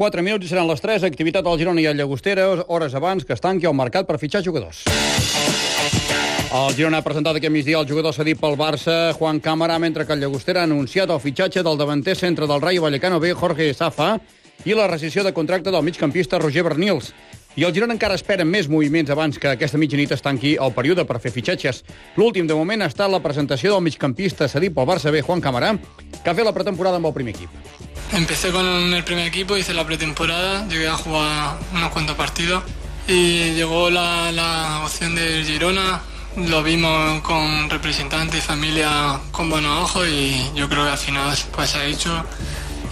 4 minuts i seran les 3. Activitat al Girona i a Llagostera, hores abans que es tanqui el mercat per fitxar jugadors. El Girona ha presentat aquest migdia el jugador cedit pel Barça, Juan Cámara, mentre que el Llagostera ha anunciat el fitxatge del davanter centre del Rayo Vallecano B, Jorge Safa, i la rescisió de contracte del migcampista Roger Bernils. I el Girona encara espera més moviments abans que aquesta mitjanit es tanqui el període per fer fitxatges. L'últim, de moment, ha estat la presentació del migcampista cedit pel Barça B, Juan Camará, que ha fet la pretemporada amb el primer equip. Empecé con el primer equipo, hice la pretemporada, llegué a jugar unos cuantos partidos y llegó la, la opción del Girona, lo vimos con representantes y familia con buenos ojos y yo creo que al final pues ha hecho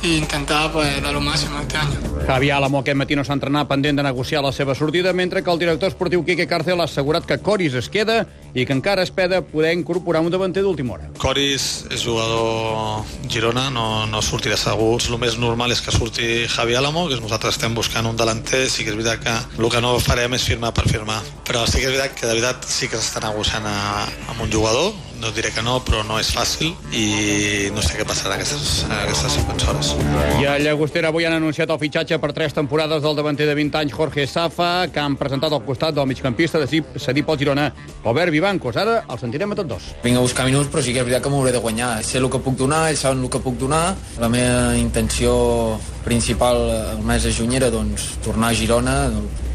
i intentar pues, dar lo màxim este any. Javi Álamo aquest matí no s'ha entrenat pendent de negociar la seva sortida, mentre que el director esportiu Quique Cárcel ha assegurat que Coris es queda i que encara espera poder incorporar un davanter d'última hora. Coris és jugador Girona, no, no sortirà segur. El més normal és que surti Javi Álamo, que nosaltres estem buscant un delanter. Sí que és veritat que el que no farem és firmar per firmar. Però sí que és veritat que de veritat sí que s'està negociant a, amb un jugador, no diré que no, però no és fàcil i no sé què passarà aquestes, aquestes hores. I a Llagostera avui han anunciat el fitxatge per tres temporades del davanter de 20 anys Jorge Safa, que han presentat al costat del migcampista de cedit pel Girona, Albert Vivancos. Ara el sentirem a tots dos. Vinc a buscar minuts, però sí que és veritat que m'hauré de guanyar. Sé el que puc donar, ells saben el que puc donar. La meva intenció principal el mes de juny era doncs, tornar a Girona,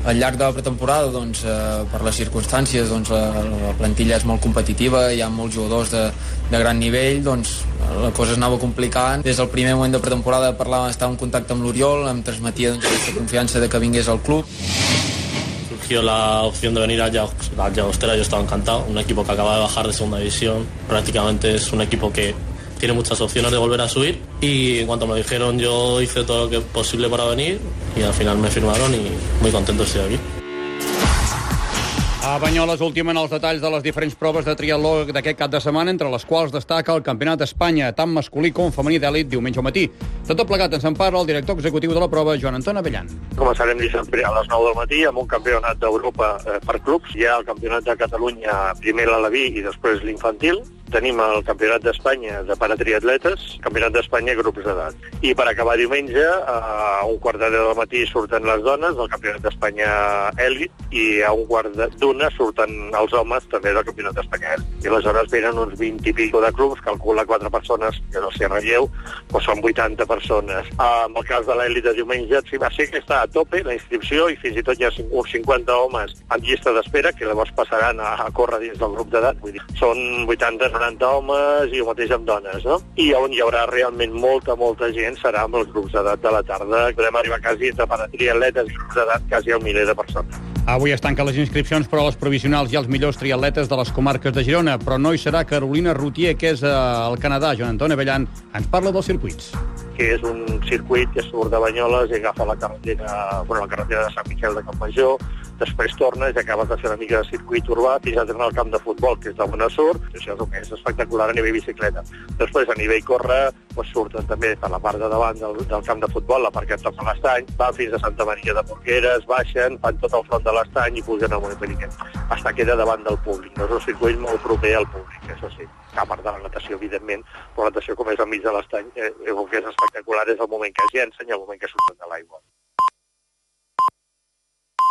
al llarg de la pretemporada, doncs, eh, per les circumstàncies, doncs, la, la plantilla és molt competitiva, hi ha molts jugadors de, de gran nivell, doncs, la cosa es anava complicant. Des del primer moment de pretemporada parlava, estava en contacte amb l'Oriol, em transmetia doncs, aquesta confiança de que vingués al club. Surgió la opción de venir a Llagostera, yo estaba encantado, un equipo que acaba de bajar de segunda división, prácticamente es un equipo que tiene muchas opciones de volver a subir y en cuanto me dijeron yo hice todo lo que posible para venir y al final me firmaron y muy contento estoy aquí. A Banyoles ultimen els detalls de les diferents proves de triatló d'aquest cap de setmana, entre les quals destaca el Campionat d'Espanya, tant masculí com femení d'èlit, diumenge al matí. De tot plegat ens en parla el director executiu de la prova, Joan Anton Avellan. Començarem dissabte a les 9 del matí amb un campionat d'Europa eh, per clubs. Hi ha el Campionat de Catalunya, primer l'Alaví i després l'infantil. Tenim el Campionat d'Espanya de paratriatletes, Campionat d'Espanya grups d'edat. I per acabar diumenge, a un quart de del matí surten les dones del Campionat d'Espanya èlit i a un quart d'una surten els homes també del Campionat d'Espanya èlit. I aleshores venen uns 20 i pico de clubs, calcula quatre persones, que no sé relleu, doncs són 80 persones. En el cas de l'èlit de diumenge, sí, va ser que està a tope la inscripció i fins i tot hi ha uns 50 homes en llista d'espera que llavors passaran a, a córrer dins del grup d'edat. Vull dir, són 80, 90 homes i el mateix amb dones, no? I on hi haurà realment molta, molta gent serà amb els grups d'edat de la tarda. Podem arribar quasi entre paratriatletes i grups d'edat quasi al miler de persones. Avui es tanquen les inscripcions per a les provisionals i els millors triatletes de les comarques de Girona, però no hi serà Carolina Rutier, que és al Canadà. Joan Antoni Avellan ens parla dels circuits que és un circuit que surt de Banyoles i agafa la carretera, bueno, la carretera de Sant Miquel de Campmajor, després tornes i acabes de fer una mica de circuit urbà fins a tornar al camp de futbol, que és de Bonassur, això és el més espectacular a nivell bicicleta. Després, a nivell córrer, doncs surten també per la part de davant del, del camp de futbol, la part que toca l'estany, van fins a Santa Maria de Porqueres, baixen, fan tot el front de l'estany i pugen al Moneperiquet. Hasta queda davant del públic. No és un circuit molt proper al públic, això sí a part de la natació, evidentment, però la natació com és al mig de l'estany, eh, el que és espectacular és el moment que es llencen i el moment que surten de l'aigua.